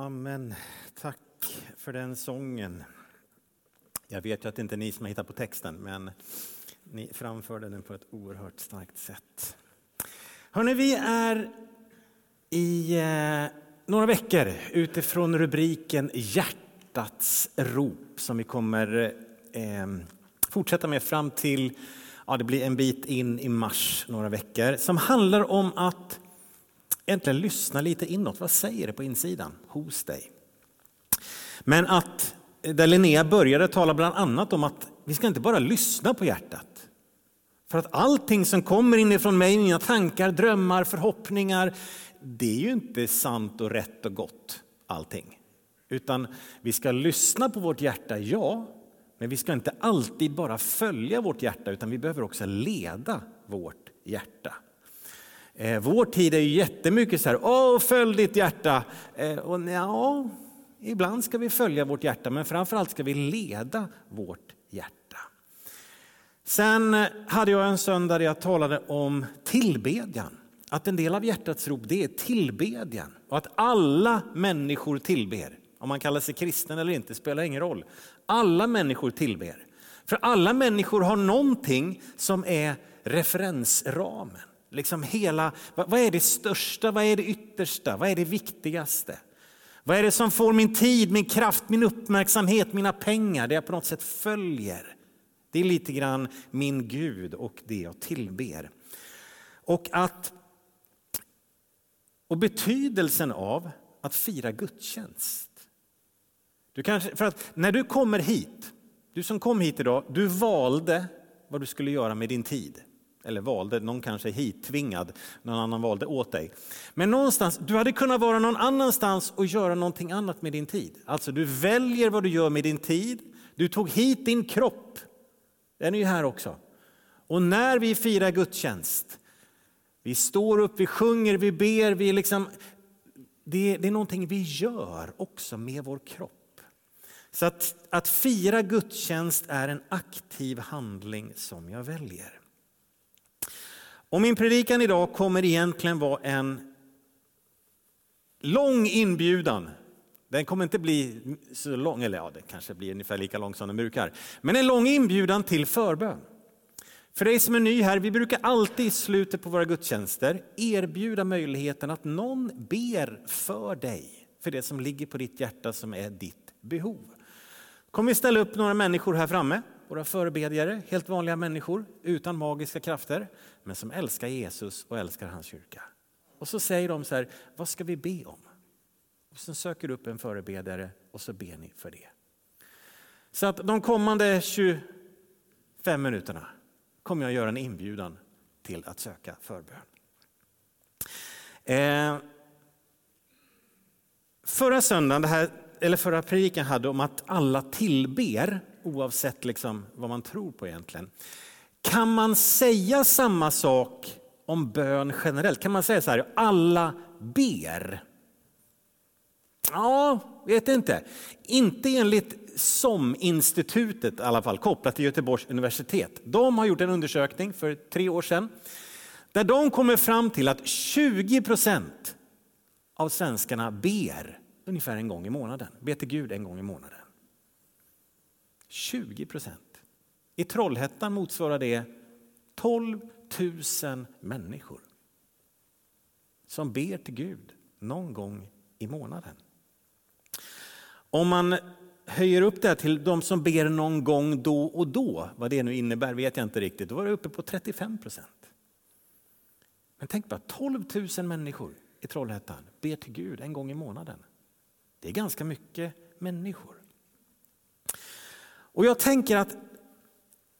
Amen. Tack för den sången. Jag vet ju att det inte är ni som har hittat på texten, men ni framförde den på ett oerhört starkt sätt. Hörrni, vi är i eh, några veckor utifrån rubriken Hjärtats rop som vi kommer eh, fortsätta med fram till, ja det blir en bit in i mars, några veckor, som handlar om att äntligen lyssna lite inåt. Vad säger det på insidan hos dig? Men att eh, där Linnea började tala bland annat om att vi ska inte bara lyssna på hjärtat. För att allting som kommer inifrån mig, mina tankar, drömmar, förhoppningar, det är ju inte sant och rätt och gott allting. Utan vi ska lyssna på vårt hjärta, ja, men vi ska inte alltid bara följa vårt hjärta utan vi behöver också leda vårt hjärta. Eh, vår tid är ju jättemycket så här, åh följ ditt hjärta. Eh, och ja, ibland ska vi följa vårt hjärta men framförallt ska vi leda vårt hjärta. Sen hade jag en söndag där jag talade om tillbedjan. Att en del av hjärtats rop det är tillbedjan och att alla människor tillber. Om man kallar sig kristen eller inte spelar ingen roll. Alla människor tillber. För alla människor har någonting som är referensramen. Liksom hela, vad är det största, vad är det yttersta, vad är det viktigaste? Vad är det som får min tid, min kraft, min uppmärksamhet, mina pengar, det jag på något sätt följer? Det är lite grann min Gud och det jag tillber. Och, att, och betydelsen av att fira gudstjänst. Du kanske, för att när du kommer hit, du som kom hit idag, du valde vad du skulle göra med din tid. Eller valde, någon kanske är hittvingad, någon annan valde åt dig. Men någonstans, du hade kunnat vara någon annanstans och göra någonting annat med din tid. Alltså du väljer vad du gör med din tid. Du tog hit din kropp. Den är ju här också. Och när vi firar gudstjänst, vi står upp, vi sjunger, vi ber, vi liksom, det, det är någonting vi gör också med vår kropp. Så att, att fira gudstjänst är en aktiv handling som jag väljer. Och min predikan idag kommer egentligen vara en lång inbjudan. Den kommer inte bli så lång, eller ja, det kanske blir ungefär lika lång som den brukar. Men en lång inbjudan till förbön. För dig som är ny här, vi brukar alltid i slutet på våra gudstjänster erbjuda möjligheten att någon ber för dig, för det som ligger på ditt hjärta som är ditt behov. Kommer vi ställa upp några människor här framme våra förebedjare, helt vanliga människor utan magiska krafter, men som älskar Jesus och älskar hans kyrka. Och så säger de så här, vad ska vi be om? Och så söker du upp en förebedjare och så ber ni för det. Så att de kommande 25 minuterna kommer jag göra en inbjudan till att söka förbön. Eh, förra söndagen, det här, eller förra predikan hade om att alla tillber oavsett liksom vad man tror på egentligen. Kan man säga samma sak om bön generellt? Kan man säga så här, alla ber? Ja, vet inte. Inte enligt SOM-institutet i alla fall, kopplat till Göteborgs universitet. De har gjort en undersökning för tre år sedan där de kommer fram till att 20 procent av svenskarna ber ungefär en gång i månaden. Ber till Gud en gång i månaden. 20 procent. I Trollhättan motsvarar det 12 000 människor som ber till Gud någon gång i månaden. Om man höjer upp det till de som ber någon gång då och då, vad det nu innebär vet jag inte riktigt, då var det uppe på 35 procent. Men tänk bara, 12 000 människor i Trollhättan ber till Gud en gång i månaden. Det är ganska mycket människor. Och jag tänker att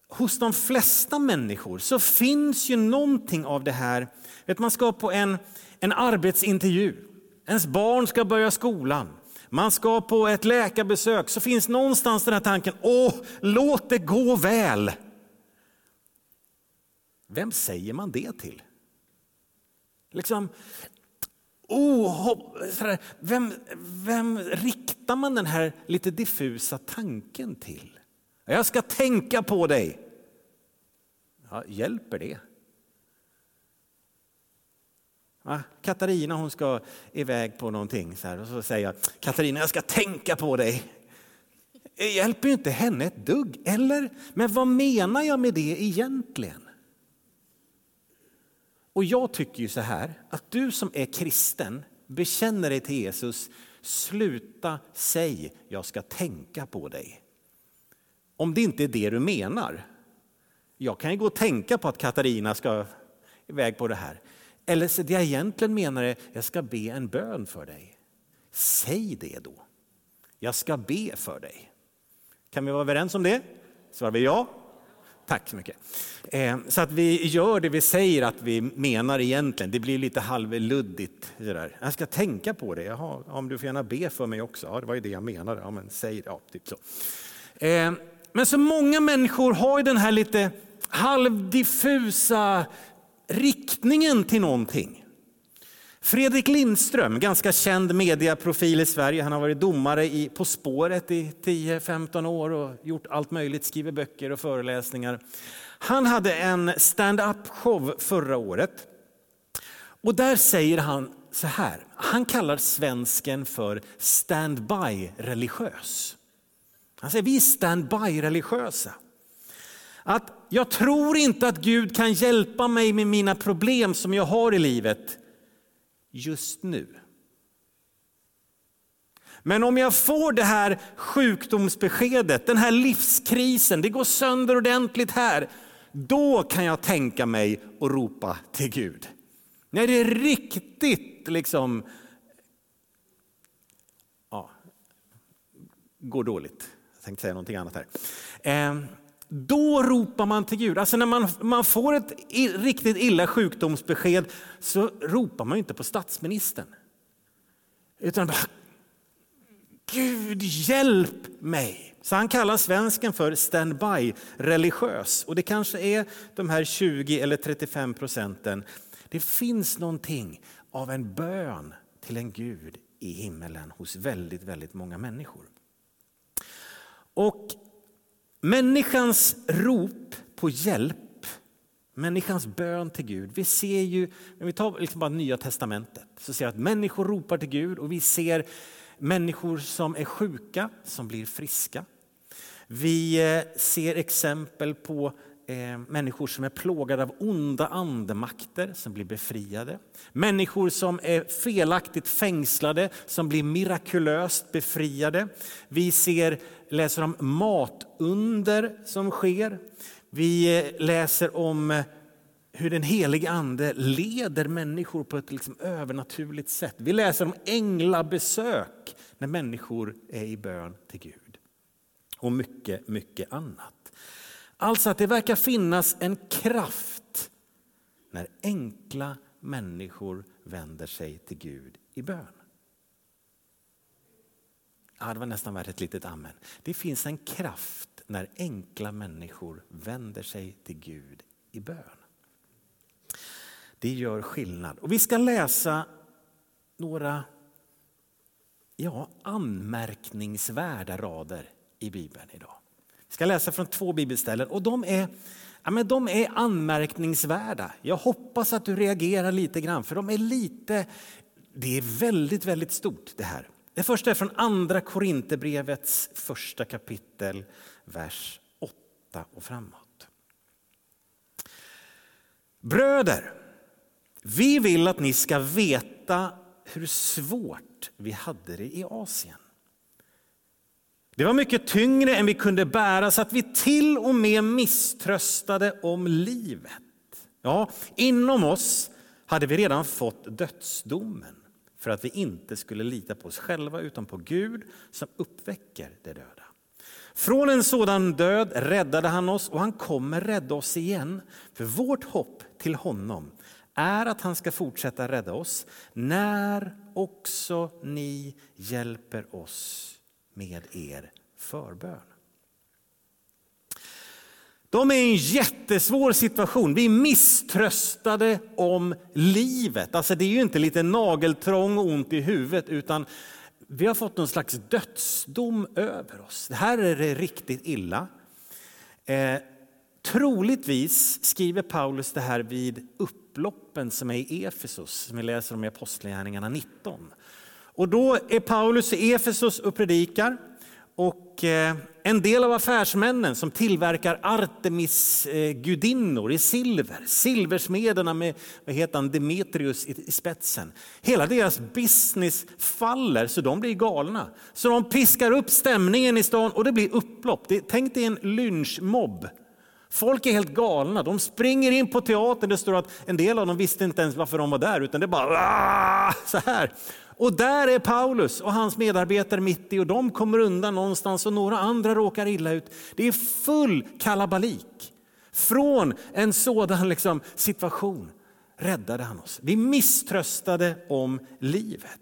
hos de flesta människor så finns ju någonting av det här. Vet, man ska på en, en arbetsintervju, ens barn ska börja skolan, man ska på ett läkarbesök, så finns någonstans den här tanken, åh, låt det gå väl. Vem säger man det till? Liksom, oh, vem, vem riktar man den här lite diffusa tanken till? Jag ska tänka på dig. Ja, hjälper det? Katarina hon ska iväg på någonting så här, och så säger jag Katarina jag ska tänka på dig. Det hjälper ju inte henne ett dugg, eller? Men vad menar jag med det egentligen? Och jag tycker ju så här, att du som är kristen, bekänner dig till Jesus, sluta säg jag ska tänka på dig. Om det inte är det du menar. Jag kan ju gå och tänka på att Katarina ska iväg på det här. Eller så det jag egentligen menar är, jag ska be en bön för dig. Säg det då. Jag ska be för dig. Kan vi vara överens om det? Svarar vi ja? Tack så mycket. Eh, så att vi gör det vi säger att vi menar egentligen. Det blir lite halvluddigt. Jag ska tänka på det. Jaha, om du får gärna be för mig också. Ja, det var ju det jag menade. Ja, men säg ja, typ så. Eh, men så många människor har den här lite halvdiffusa riktningen till någonting. Fredrik Lindström, ganska känd mediaprofil i Sverige. Han har varit domare i På spåret i 10-15 år och gjort allt möjligt, skriver böcker och föreläsningar. Han hade en stand-up show förra året. Och där säger han så här, han kallar svensken för stand-by religiös. Han säger vi är stand-by religiösa. Att jag tror inte att Gud kan hjälpa mig med mina problem som jag har i livet just nu. Men om jag får det här sjukdomsbeskedet, den här livskrisen, det går sönder ordentligt här, då kan jag tänka mig att ropa till Gud. När det är riktigt liksom, ja, går dåligt. Jag tänkte säga någonting annat här. Eh, då ropar man till Gud. Alltså när man, man får ett riktigt illa sjukdomsbesked så ropar man inte på statsministern. Utan bara, Gud hjälp mig. Så han kallar svensken för standby religiös. Och det kanske är de här 20 eller 35 procenten. Det finns någonting av en bön till en Gud i himmelen hos väldigt, väldigt många människor. Och Människans rop på hjälp, människans bön till Gud. Vi ser ju, när vi tar liksom bara Nya Testamentet, så ser vi att människor ropar till Gud och vi ser människor som är sjuka som blir friska. Vi eh, ser exempel på Eh, människor som är plågade av onda andemakter som blir befriade. Människor som är felaktigt fängslade som blir mirakulöst befriade. Vi ser, läser om matunder som sker. Vi eh, läser om eh, hur den helige ande leder människor på ett liksom övernaturligt sätt. Vi läser om änglabesök när människor är i bön till Gud. Och mycket, mycket annat. Alltså att det verkar finnas en kraft när enkla människor vänder sig till Gud i bön. Ja, det var nästan värt ett litet amen. Det finns en kraft när enkla människor vänder sig till Gud i bön. Det gör skillnad. Och vi ska läsa några ja, anmärkningsvärda rader i Bibeln idag. Jag ska läsa från två bibelställen och de är, ja, men de är anmärkningsvärda. Jag hoppas att du reagerar lite grann för de är lite, det är väldigt, väldigt stort det här. Det första är från andra Korinthierbrevets första kapitel, vers 8 och framåt. Bröder, vi vill att ni ska veta hur svårt vi hade det i Asien. Det var mycket tyngre än vi kunde bära så att vi till och med misströstade om livet. Ja, inom oss hade vi redan fått dödsdomen för att vi inte skulle lita på oss själva utan på Gud som uppväcker det döda. Från en sådan död räddade han oss och han kommer rädda oss igen. För vårt hopp till honom är att han ska fortsätta rädda oss när också ni hjälper oss med er förbön. De är i en jättesvår situation. Vi är misströstade om livet. Alltså det är ju inte lite nageltrång och ont i huvudet utan vi har fått någon slags dödsdom över oss. Det här är det riktigt illa. Eh, Troligtvis skriver Paulus det här vid upploppen som är i Efesos, som vi läser om i Apostlagärningarna 19. Och då är Paulus i Efesos och predikar. Och eh, en del av affärsmännen som tillverkar Artemis-gudinnor i silver, silversmederna med vad heter han, Demetrius i spetsen. Hela deras business faller så de blir galna. Så de piskar upp stämningen i stan och det blir upplopp. Tänk dig en lynchmobb. Folk är helt galna. De springer in på teatern. Det står att en del av dem visste inte ens varför de var där utan det bara så här. Och där är Paulus och hans medarbetare mitt i och de kommer undan någonstans och några andra råkar illa ut. Det är full kalabalik. Från en sådan liksom situation räddade han oss. Vi misströstade om livet.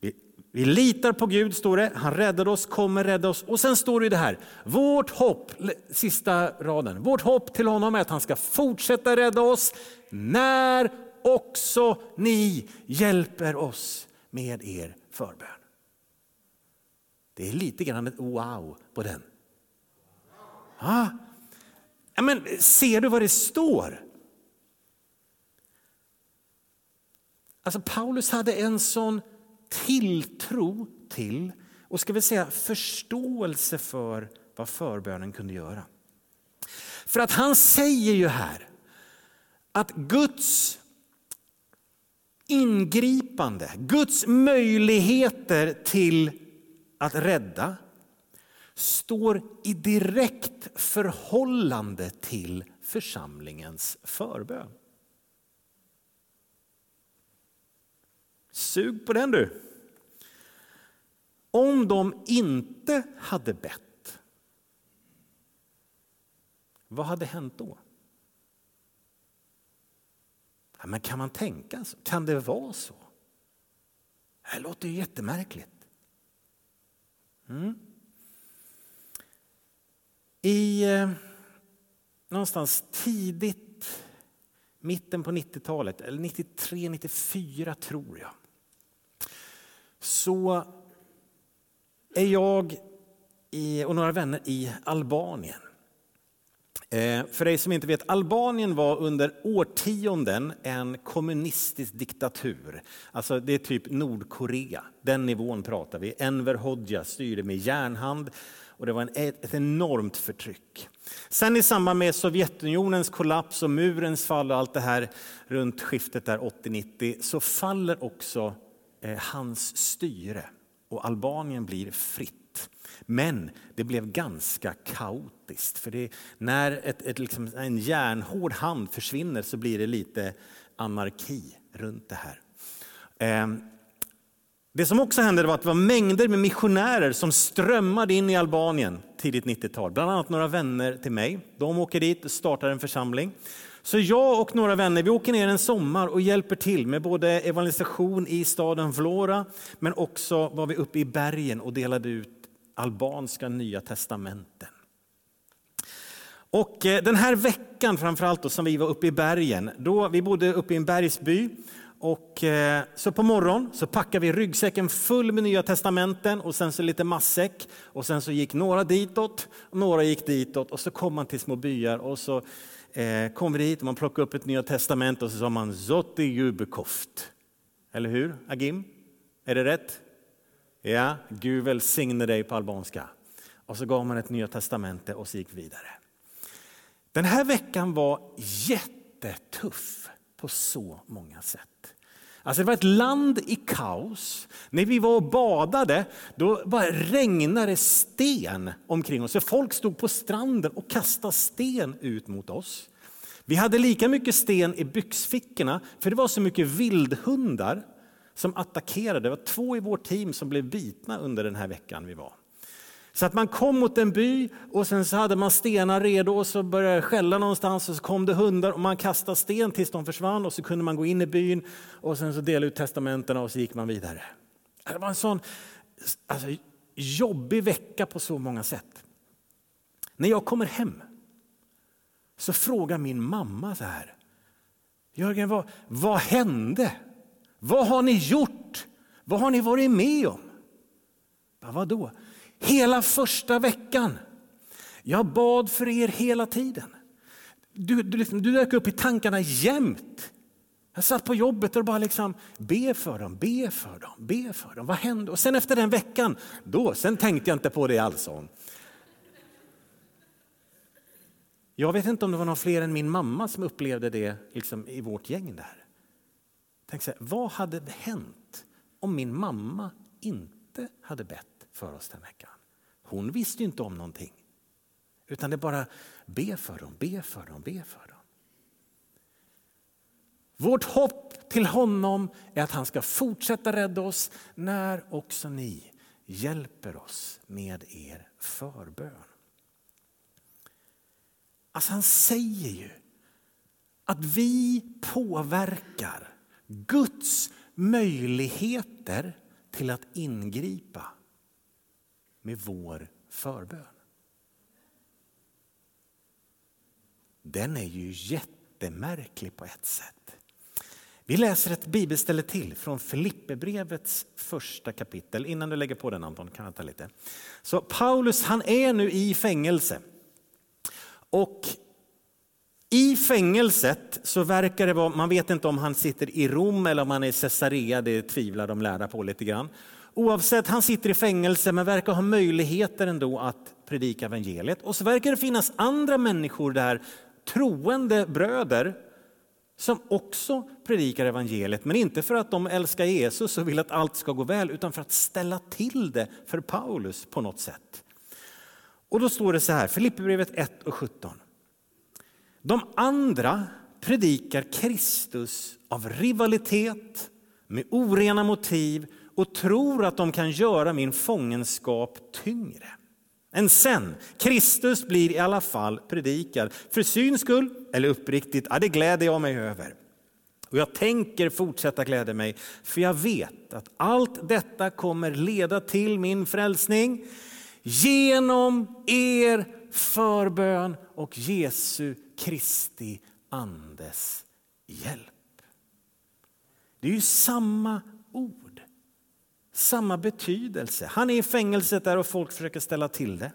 Vi, vi litar på Gud, står det. Han räddade oss, kommer rädda oss. Och sen står det det här, vårt hopp, sista raden, vårt hopp till honom är att han ska fortsätta rädda oss när också ni hjälper oss med er förbön. Det är lite grann ett wow på den. Ja. Men ser du vad det står? Alltså Paulus hade en sån tilltro till och ska vi säga förståelse för vad förbönen kunde göra. För att han säger ju här att Guds ingripande, Guds möjligheter till att rädda står i direkt förhållande till församlingens förbön. Sug på den du. Om de inte hade bett, vad hade hänt då? Ja, men kan man tänka så? Kan det vara så? Det låter ju jättemärkligt. Mm. I eh, någonstans tidigt, mitten på 90-talet, eller 93, 94 tror jag, så är jag i, och några vänner i Albanien. Eh, för dig som inte vet, Albanien var under årtionden en kommunistisk diktatur. Alltså det är typ Nordkorea, den nivån pratar vi. Enver Hoxha styrde med järnhand och det var en, e-, ett enormt förtryck. Sen i samband med Sovjetunionens kollaps och murens fall och allt det här runt skiftet där 80-90 så faller också eh, hans styre och Albanien blir fritt. Men det blev ganska kaotiskt. För det, när ett, ett, liksom, en järnhård hand försvinner så blir det lite anarki runt det här. Ehm, det som också hände var att det var mängder med missionärer som strömmade in i Albanien tidigt 90-tal. Bland annat några vänner till mig. De åker dit och startar en församling. Så jag och några vänner vi åker ner en sommar och hjälper till med både evangelisation i staden Vlora men också var vi uppe i bergen och delade ut albanska nya testamenten. Och eh, den här veckan framförallt då, som vi var uppe i bergen, då vi bodde uppe i en bergsby och eh, så på morgonen så packade vi ryggsäcken full med nya testamenten och sen så lite massäck och sen så gick några ditåt och några gick ditåt och så kom man till små byar och så eh, kom vi dit och man plockade upp ett nya testament och så sa man Zotti Jubekoft. Eller hur, Agim? Är det rätt? Ja, Gud välsigne dig på albanska. Och så gav man ett nya testamente och så gick vidare. Den här veckan var jättetuff på så många sätt. Alltså det var ett land i kaos. När vi var och badade då bara regnade sten omkring oss. folk stod på stranden och kastade sten ut mot oss. Vi hade lika mycket sten i byxfickorna för det var så mycket vildhundar som attackerade. Det var två i vårt team som blev bitna under den här veckan vi var. Så att man kom mot en by och sen så hade man stenar redo och så började det skälla någonstans och så kom det hundar och man kastade sten tills de försvann och så kunde man gå in i byn och sen så dela ut testamentena och så gick man vidare. Det var en sån alltså, jobbig vecka på så många sätt. När jag kommer hem så frågar min mamma så här. Jörgen, vad, vad hände? Vad har ni gjort? Vad har ni varit med om? Vad då? Hela första veckan. Jag bad för er hela tiden. du, du, liksom, du dök upp i tankarna jämt. Jag satt på jobbet och bara liksom, be för dem, be för dem, be för dem. Vad hände? Och sen efter den veckan, då, sen tänkte jag inte på det alls. Jag vet inte om det var någon fler än min mamma som upplevde det liksom, i vårt gäng där. Tänk så här, vad hade hänt om min mamma inte hade bett för oss den veckan? Hon visste ju inte om någonting. Utan det är bara be för dem, be för dem, be för dem. Vårt hopp till honom är att han ska fortsätta rädda oss när också ni hjälper oss med er förbön. Alltså han säger ju att vi påverkar Guds möjligheter till att ingripa med vår förbön. Den är ju jättemärklig på ett sätt. Vi läser ett bibelställe till från Filipperbrevets första kapitel. Innan du lägger på den Anton, kan jag ta lite. Så Paulus han är nu i fängelse. Och i fängelset så verkar det vara, man vet inte om han sitter i Rom eller om han är i Caesarea, det tvivlar de lärda på lite grann. Oavsett, han sitter i fängelse men verkar ha möjligheter ändå att predika evangeliet. Och så verkar det finnas andra människor där, troende bröder, som också predikar evangeliet, men inte för att de älskar Jesus och vill att allt ska gå väl, utan för att ställa till det för Paulus på något sätt. Och då står det så här, Filipperbrevet 1 och 17. De andra predikar Kristus av rivalitet, med orena motiv och tror att de kan göra min fångenskap tyngre. än sen, Kristus blir i alla fall predikad. För syns skull, eller uppriktigt, ja, det gläder jag mig över. Och jag tänker fortsätta glädja mig, för jag vet att allt detta kommer leda till min frälsning genom er förbön och Jesu Kristi andes hjälp. Det är ju samma ord, samma betydelse. Han är i fängelset där och folk försöker ställa till det.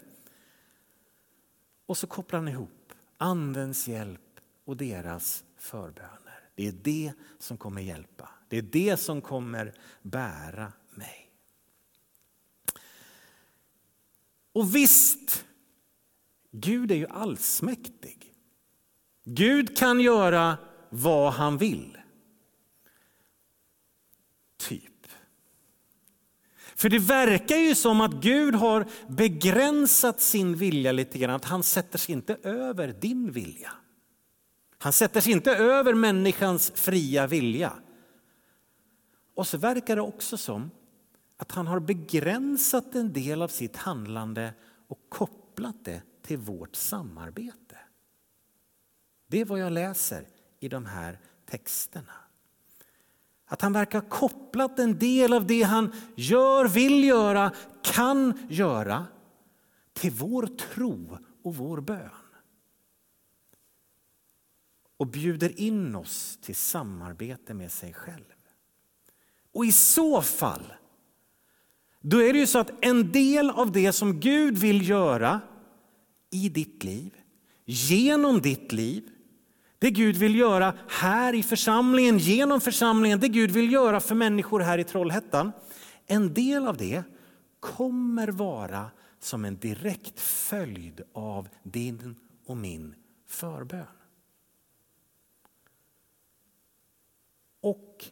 Och så kopplar han ihop andens hjälp och deras förböner. Det är det som kommer hjälpa. Det är det som kommer bära mig. Och visst, Gud är ju allsmäktig. Gud kan göra vad han vill. Typ. För det verkar ju som att Gud har begränsat sin vilja lite grann. Att han sätter sig inte över din vilja. Han sätter sig inte över människans fria vilja. Och så verkar det också som att han har begränsat en del av sitt handlande och kopplat det till vårt samarbete. Det är vad jag läser i de här texterna. Att han verkar ha kopplat en del av det han gör, vill göra, kan göra till vår tro och vår bön. Och bjuder in oss till samarbete med sig själv. Och i så fall, då är det ju så att en del av det som Gud vill göra i ditt liv, genom ditt liv, det Gud vill göra här i församlingen, genom församlingen, det Gud vill göra för människor här i Trollhättan. En del av det kommer vara som en direkt följd av din och min förbön. Och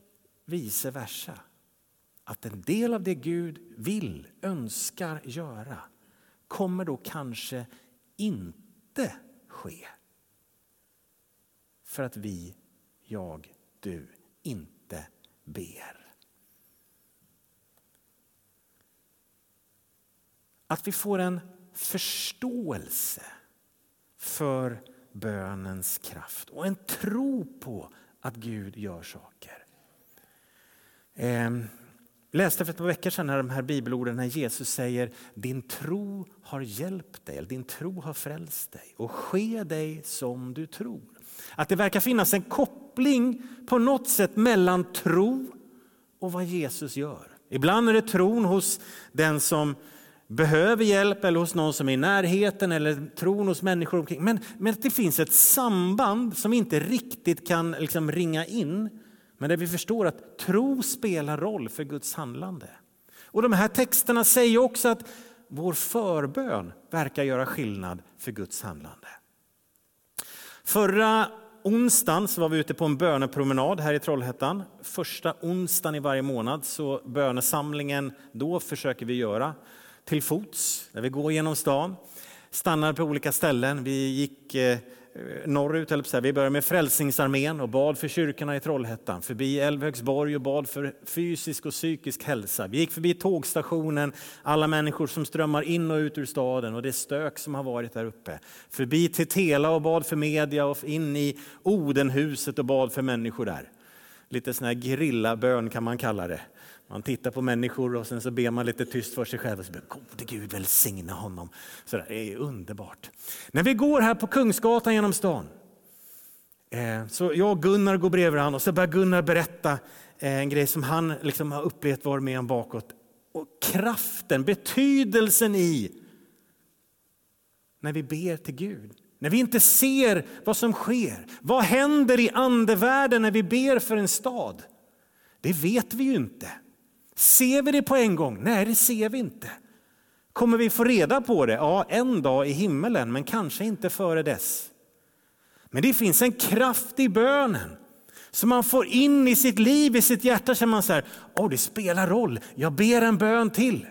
vice versa. Att en del av det Gud vill, önskar göra kommer då kanske inte ske för att vi, jag, du inte ber. Att vi får en förståelse för bönens kraft och en tro på att Gud gör saker. Jag eh, läste för ett par veckor sedan de här bibelorden när Jesus säger din tro har hjälpt dig, eller din tro har frälst dig och ske dig som du tror. Att det verkar finnas en koppling på något sätt mellan tro och vad Jesus gör. Ibland är det tron hos den som behöver hjälp eller hos någon som är i närheten eller tron hos människor omkring. Men, men det finns ett samband som inte riktigt kan liksom ringa in. Men där vi förstår att tro spelar roll för Guds handlande. Och de här texterna säger också att vår förbön verkar göra skillnad för Guds handlande. Förra onsdagen så var vi ute på en bönepromenad här i Trollhättan. Första onsdagen i varje månad så bönesamlingen då försöker vi göra till fots när vi går genom stan. Stannar på olika ställen. Vi gick eh, Eh, norrut, eller vi började med Frälsningsarmén och bad för kyrkorna i Trollhättan, förbi Älvhögsborg och bad för fysisk och psykisk hälsa. Vi gick förbi tågstationen, alla människor som strömmar in och ut ur staden och det stök som har varit där uppe. Förbi Tetela och bad för media och in i Odenhuset och bad för människor där. Lite sån här grillabön kan man kalla det. Man tittar på människor och sen så ber man lite tyst för sig själv. Och så ber, Gode Gud välsigna honom. Så det är underbart. När vi går här på Kungsgatan genom stan. Eh, så jag och Gunnar går bredvid honom och så börjar Gunnar berätta eh, en grej som han liksom har upplevt var med om bakåt. Och kraften, betydelsen i när vi ber till Gud. När vi inte ser vad som sker. Vad händer i andevärlden när vi ber för en stad? Det vet vi ju inte. Ser vi det på en gång? Nej, det ser vi inte. Kommer vi få reda på det? Ja, en dag i himmelen, men kanske inte före dess. Men det finns en kraft i bönen som man får in i sitt liv, i sitt hjärta. Känner man säger, oh, det spelar roll, jag ber en bön till.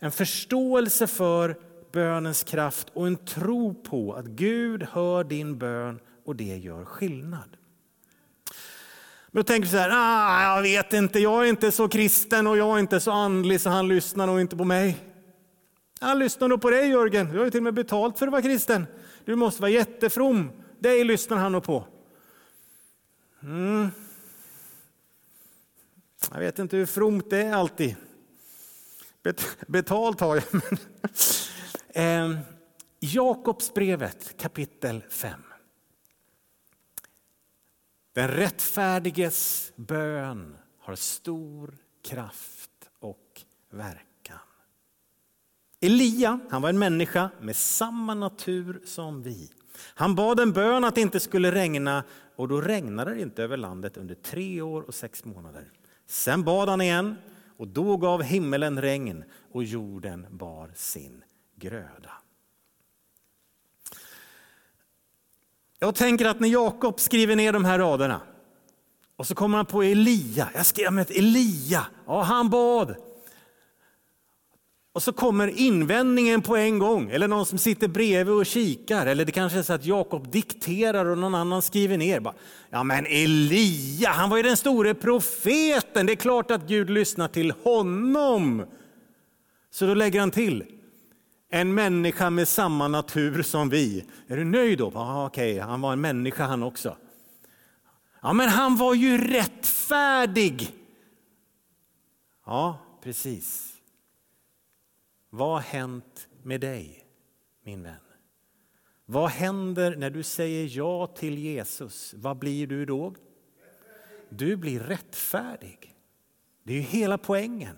En förståelse för bönens kraft och en tro på att Gud hör din bön och det gör skillnad. Men då tänker vi så här, ah, jag vet inte, jag är inte så kristen och jag är inte så andlig så han lyssnar nog inte på mig. Han lyssnar nog på dig Jörgen, du har ju till och med betalt för att vara kristen. Du måste vara jättefrom, dig lyssnar han nog på. Mm. Jag vet inte hur fromt det är alltid. betalt har jag. eh, Jakobsbrevet kapitel 5. Den rättfärdiges bön har stor kraft och verkan. Elia han var en människa med samma natur som vi. Han bad en bön att det inte skulle regna och då regnade det inte över landet under tre år och sex månader. Sen bad han igen och då gav himmelen regn och jorden bar sin gröda. Jag tänker att när Jakob skriver ner de här raderna och så kommer han på Elia. Jag skrev med Elia, ja han bad. Och så kommer invändningen på en gång, eller någon som sitter bredvid och kikar. Eller det kanske är så att Jakob dikterar och någon annan skriver ner. Ja men Elia, han var ju den store profeten. Det är klart att Gud lyssnar till honom. Så då lägger han till, en människa med samma natur som vi. Är du nöjd då? Ah, Okej, okay. han var en människa han också. Ja, men han var ju rättfärdig. Ja, precis. Vad har hänt med dig, min vän? Vad händer när du säger ja till Jesus? Vad blir du då? Du blir rättfärdig. Det är ju hela poängen.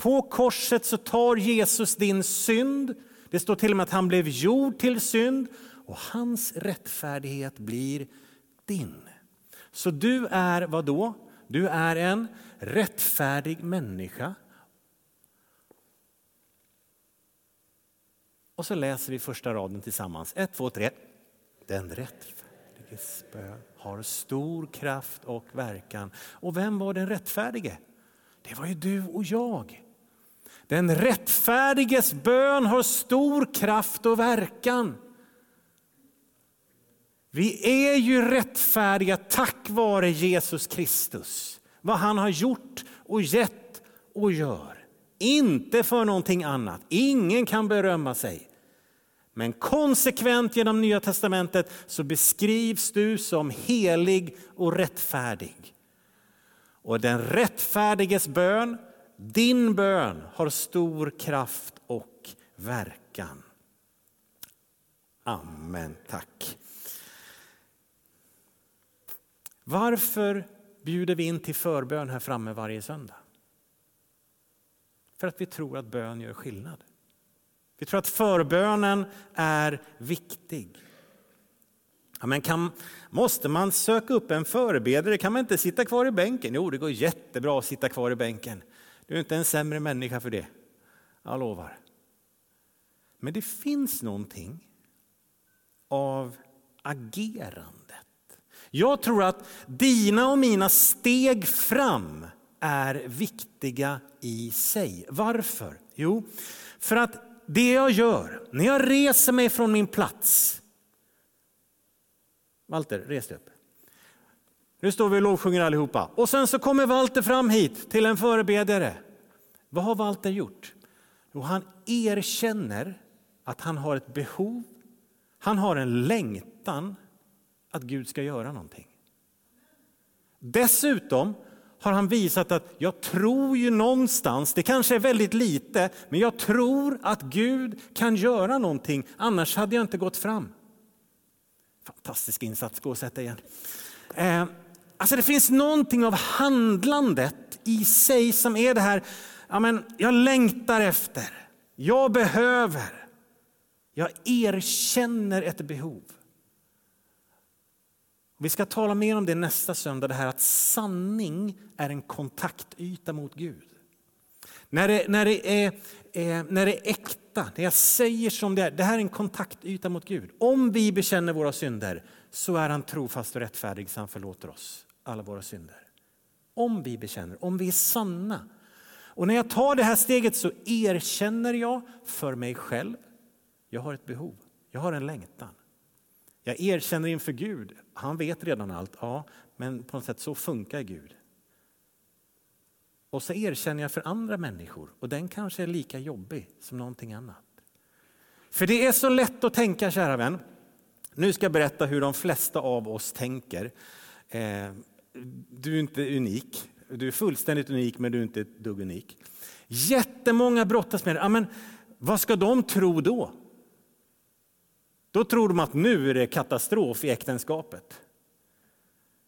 På korset så tar Jesus din synd. Det står till och med att han blev gjord till synd och hans rättfärdighet blir din. Så du är vad då? Du är en rättfärdig människa. Och så läser vi första raden tillsammans. Ett, två, tre. Den rättfärdiges bön har stor kraft och verkan. Och vem var den rättfärdige? Det var ju du och jag. Den rättfärdiges bön har stor kraft och verkan. Vi är ju rättfärdiga tack vare Jesus Kristus. Vad han har gjort och gett och gör. Inte för någonting annat. Ingen kan berömma sig. Men konsekvent genom Nya Testamentet så beskrivs du som helig och rättfärdig. Och den rättfärdiges bön din bön har stor kraft och verkan. Amen, tack. Varför bjuder vi in till förbön här framme varje söndag? För att vi tror att bön gör skillnad. Vi tror att förbönen är viktig. Ja, men kan, måste man söka upp en förebedare? Kan man inte sitta kvar i bänken? Jo, det går jättebra att sitta kvar i bänken. Du är inte en sämre människa för det. Jag lovar. Men det finns någonting av agerandet. Jag tror att dina och mina steg fram är viktiga i sig. Varför? Jo, för att det jag gör när jag reser mig från min plats. Walter, res dig upp. Nu står vi och lovsjunger allihopa. Och sen så kommer Walter fram hit till en förebedjare. Vad har Walter gjort? Jo, han erkänner att han har ett behov. Han har en längtan att Gud ska göra någonting. Dessutom har han visat att jag tror ju någonstans, det kanske är väldigt lite, men jag tror att Gud kan göra någonting, annars hade jag inte gått fram. Fantastisk insats, gå och sätt dig igen. Eh, alltså det finns någonting av handlandet i sig som är det här, ja men, jag längtar efter, jag behöver, jag erkänner ett behov. Vi ska tala mer om det nästa söndag, det här att sanning är en kontaktyta mot Gud. När det, när det, är, eh, när det är äkta, när jag säger som det är, det här är en kontaktyta mot Gud. Om vi bekänner våra synder så är han trofast och rättfärdig så han förlåter oss alla våra synder. Om vi bekänner, om vi är sanna. Och när jag tar det här steget så erkänner jag för mig själv, jag har ett behov, jag har en längtan. Jag erkänner inför Gud, han vet redan allt, ja, men på något sätt så funkar Gud. Och så erkänner jag för andra människor och den kanske är lika jobbig som någonting annat. För det är så lätt att tänka, kära vän. Nu ska jag berätta hur de flesta av oss tänker. Eh, du är inte unik. Du är fullständigt unik, men du är inte ett dugg unik. Jättemånga brottas med det. Ja, men vad ska de tro då? Då tror de att nu är det katastrof i äktenskapet.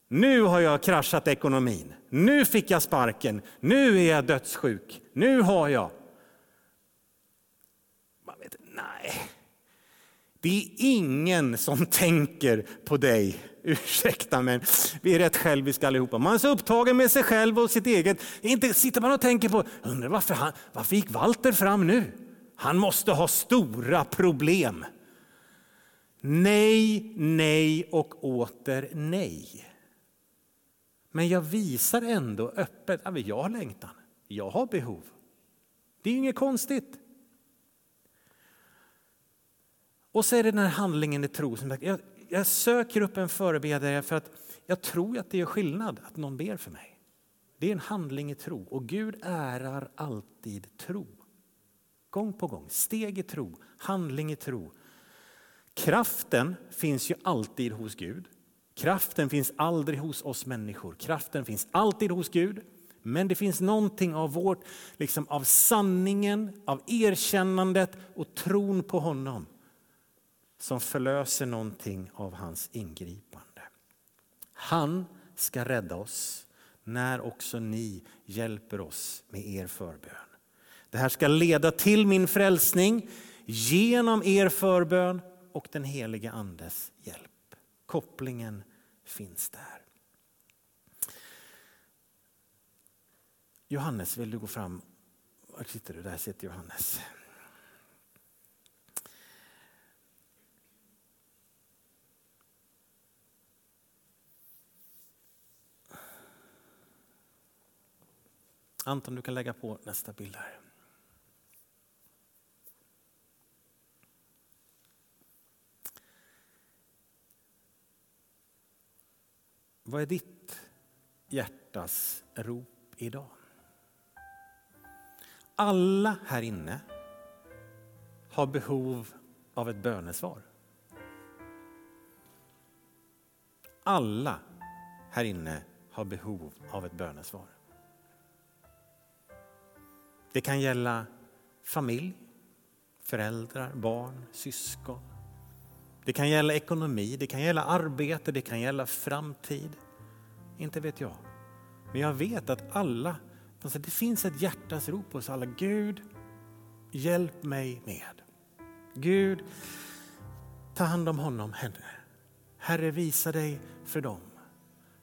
Nu har jag kraschat ekonomin. Nu fick jag sparken. Nu är jag dödssjuk. Nu har jag... Man vet, nej. Det är ingen som tänker på dig. Ursäkta men vi är rätt själviska allihopa. Man är så upptagen med sig själv och sitt eget. Inte sitter man och tänker på, undrar varför, han, varför gick Walter fram nu? Han måste ha stora problem. Nej, nej och åter nej. Men jag visar ändå öppet att jag har längtan, jag har behov. Det är inget konstigt. Och så är det den här handlingen i tro. Jag, jag söker upp en förebedjare för att jag tror att det gör skillnad att någon ber för mig. Det är en handling i tro och Gud ärar alltid tro. Gång på gång, steg i tro, handling i tro. Kraften finns ju alltid hos Gud. Kraften finns aldrig hos oss människor. Kraften finns alltid hos Gud. Men det finns någonting av vårt, liksom av sanningen, av erkännandet och tron på honom som förlöser någonting av hans ingripande. Han ska rädda oss när också ni hjälper oss med er förbön. Det här ska leda till min frälsning genom er förbön och den helige Andes hjälp. Kopplingen finns där. Johannes, vill du gå fram? Var sitter du? Där sitter Johannes. Anton, du kan lägga på nästa bild här. Vad är ditt hjärtas rop idag? Alla här inne har behov av ett bönesvar. Alla här inne har behov av ett bönesvar. Det kan gälla familj, föräldrar, barn, syskon. Det kan gälla ekonomi, det kan gälla arbete, det kan gälla framtid. Inte vet jag. Men jag vet att alla alltså Det finns ett hjärtas rop hos alla. Gud, hjälp mig med. Gud, ta hand om honom, henne. Herre, visa dig för dem.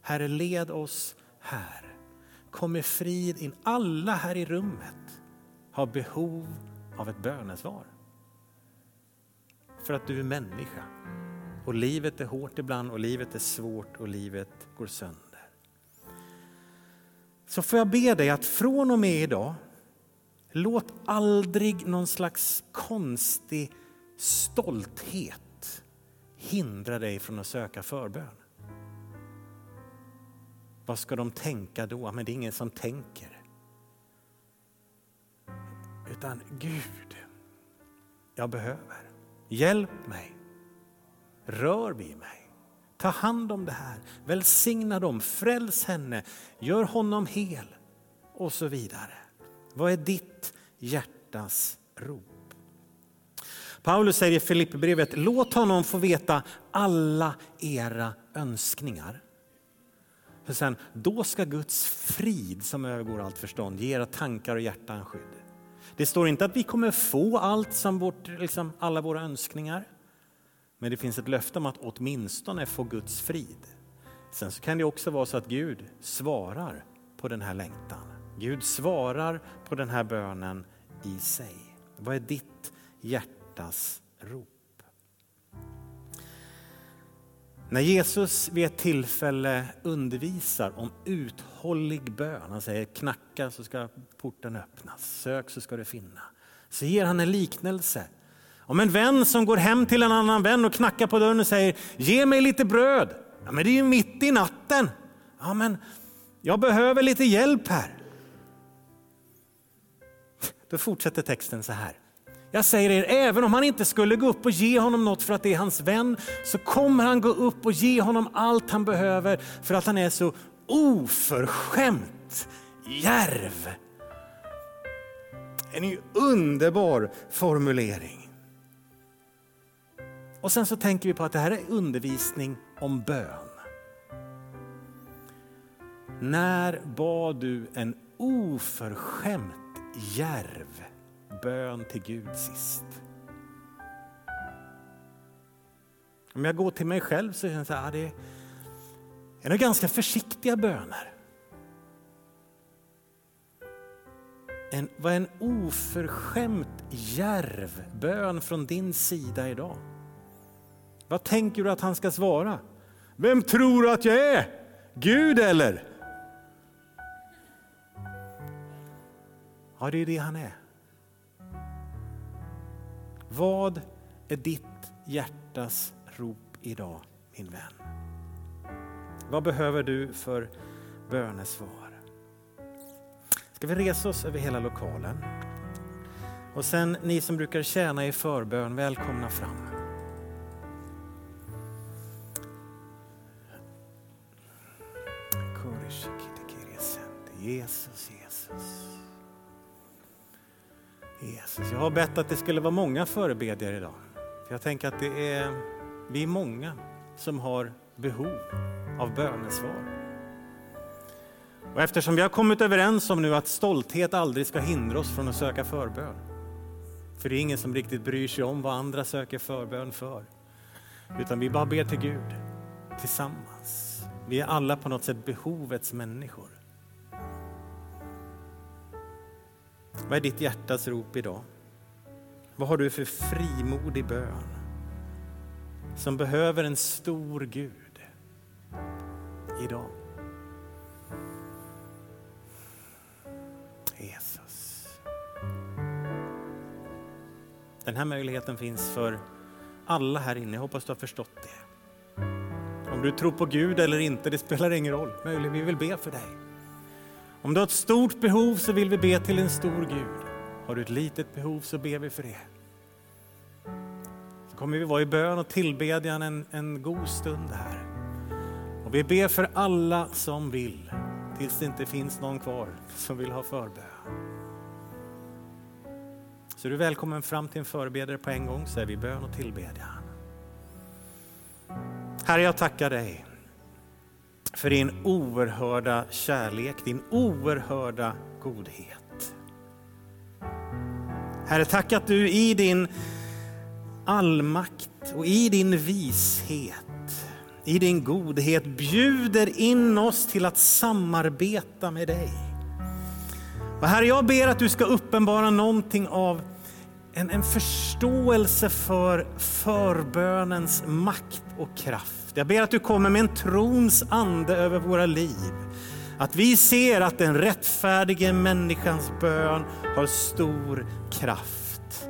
Herre, led oss här. Kom med frid in. Alla här i rummet har behov av ett bönesvar. För att du är människa. Och livet är hårt ibland och livet är svårt och livet går sönder. Så får jag be dig att från och med idag, låt aldrig någon slags konstig stolthet hindra dig från att söka förbön. Vad ska de tänka då? Men det är ingen som tänker. Utan Gud, jag behöver. Hjälp mig. Rör vid mig. Ta hand om det här. Välsigna dem. Fräls henne. Gör honom hel. Och så vidare. Vad är ditt hjärtas rop? Paulus säger i Filipperbrevet, låt honom få veta alla era önskningar. För sen, då ska Guds frid som övergår allt förstånd ge era tankar och hjärtan skydd. Det står inte att vi kommer få allt som vårt, liksom alla våra önskningar. Men det finns ett löfte om att åtminstone få Guds frid. Sen så kan det också vara så att Gud svarar på den här längtan. Gud svarar på den här bönen i sig. Vad är ditt hjärtas rop? När Jesus vid ett tillfälle undervisar om uthållig bön, han säger knacka så ska porten öppnas, sök så ska du finna. Så ger han en liknelse om en vän som går hem till en annan vän och knackar på dörren och säger ge mig lite bröd. Ja, men det är ju mitt i natten. Ja, men jag behöver lite hjälp här. Då fortsätter texten så här. Jag säger er, även om han inte skulle gå upp och ge honom något för att det är hans vän, så kommer han gå upp och ge honom allt han behöver för att han är så oförskämt järv. En underbar formulering. Och sen så tänker vi på att det här är undervisning om bön. När bad du en oförskämt järv bön till Gud sist? Om jag går till mig själv så känns det, att här, ah, det är nog ganska försiktiga böner. En, vad en oförskämt järv bön från din sida idag. Vad tänker du att han ska svara? Vem tror du att jag är? Gud eller? Ja, det är det han är. Vad är ditt hjärtas rop idag, min vän? Vad behöver du för bönesvar? Ska vi resa oss över hela lokalen? Och sen ni som brukar tjäna i förbön, välkomna fram. Jesus, Jesus. Jesus, jag har bett att det skulle vara många förebedjare idag. För jag tänker att det är, vi är många som har behov av bönesvar. Och eftersom vi har kommit överens om nu att stolthet aldrig ska hindra oss från att söka förbön. För det är ingen som riktigt bryr sig om vad andra söker förbön för. Utan vi bara ber till Gud tillsammans. Vi är alla på något sätt behovets människor. Vad är ditt hjärtas rop idag? Vad har du för frimodig bön som behöver en stor Gud idag? Jesus. Den här möjligheten finns för alla här inne. Jag hoppas du har förstått det. Om du tror på Gud eller inte, det spelar ingen roll. Möjligen vi vill be för dig. Om du har ett stort behov så vill vi be till en stor Gud. Har du ett litet behov så ber vi för det. Så kommer vi vara i bön och tillbedjan en, en god stund här. Och vi ber för alla som vill, tills det inte finns någon kvar som vill ha förbön. Så du är välkommen fram till en förebedjare på en gång så är vi bön och tillbedjan. Herre, jag tackar dig för din oerhörda kärlek, din oerhörda godhet. Herre, tack att du i din allmakt och i din vishet, i din godhet bjuder in oss till att samarbeta med dig. Och Herre, jag ber att du ska uppenbara någonting av en, en förståelse för förbönens makt och kraft. Jag ber att du kommer med en trons ande över våra liv. Att vi ser att den rättfärdige människans bön har stor kraft.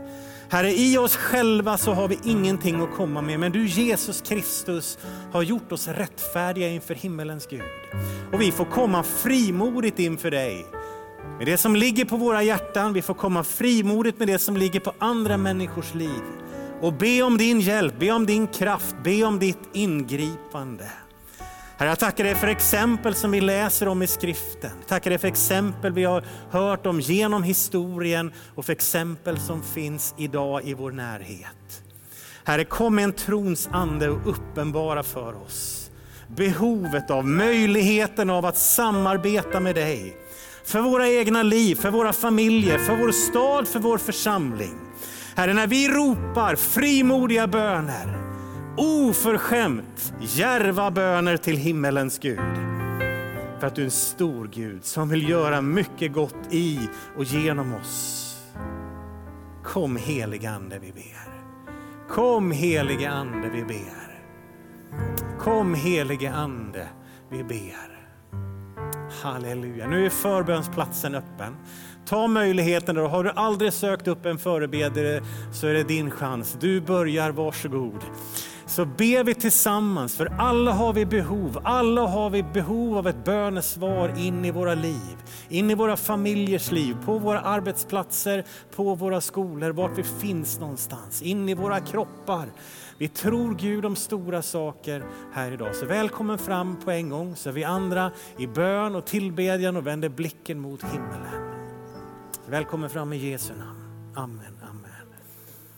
Herre, i oss själva så har vi ingenting att komma med, men du Jesus Kristus har gjort oss rättfärdiga inför himmelens Gud. Och vi får komma frimodigt inför dig med det som ligger på våra hjärtan. Vi får komma frimodigt med det som ligger på andra människors liv och be om din hjälp, be om din kraft, be om ditt ingripande. Herre, jag tackar dig för exempel som vi läser om i skriften. Tackar dig för exempel vi har hört om genom historien och för exempel som finns idag i vår närhet. Herre, kom med en trons ande och uppenbara för oss behovet av, möjligheten av att samarbeta med dig. För våra egna liv, för våra familjer, för vår stad, för vår församling. Herre, när vi ropar frimodiga böner, oförskämt järva böner till himmelens Gud. För att du är en stor Gud som vill göra mycket gott i och genom oss. Kom helige Ande vi ber. Kom helige Ande vi ber. Kom helige Ande vi ber. Halleluja. Nu är förbönsplatsen öppen. Ta möjligheten. Då. Har du aldrig sökt upp en förebedjare så är det din chans. Du börjar, varsågod. Så ber vi tillsammans, för alla har vi behov. Alla har vi behov av ett bönesvar in i våra liv, in i våra familjers liv, på våra arbetsplatser, på våra skolor, vart vi finns någonstans, in i våra kroppar. Vi tror Gud om stora saker här idag. Så välkommen fram på en gång så är vi andra i bön och tillbedjan och vänder blicken mot himmelen. Välkommen fram i Jesu namn. Amen.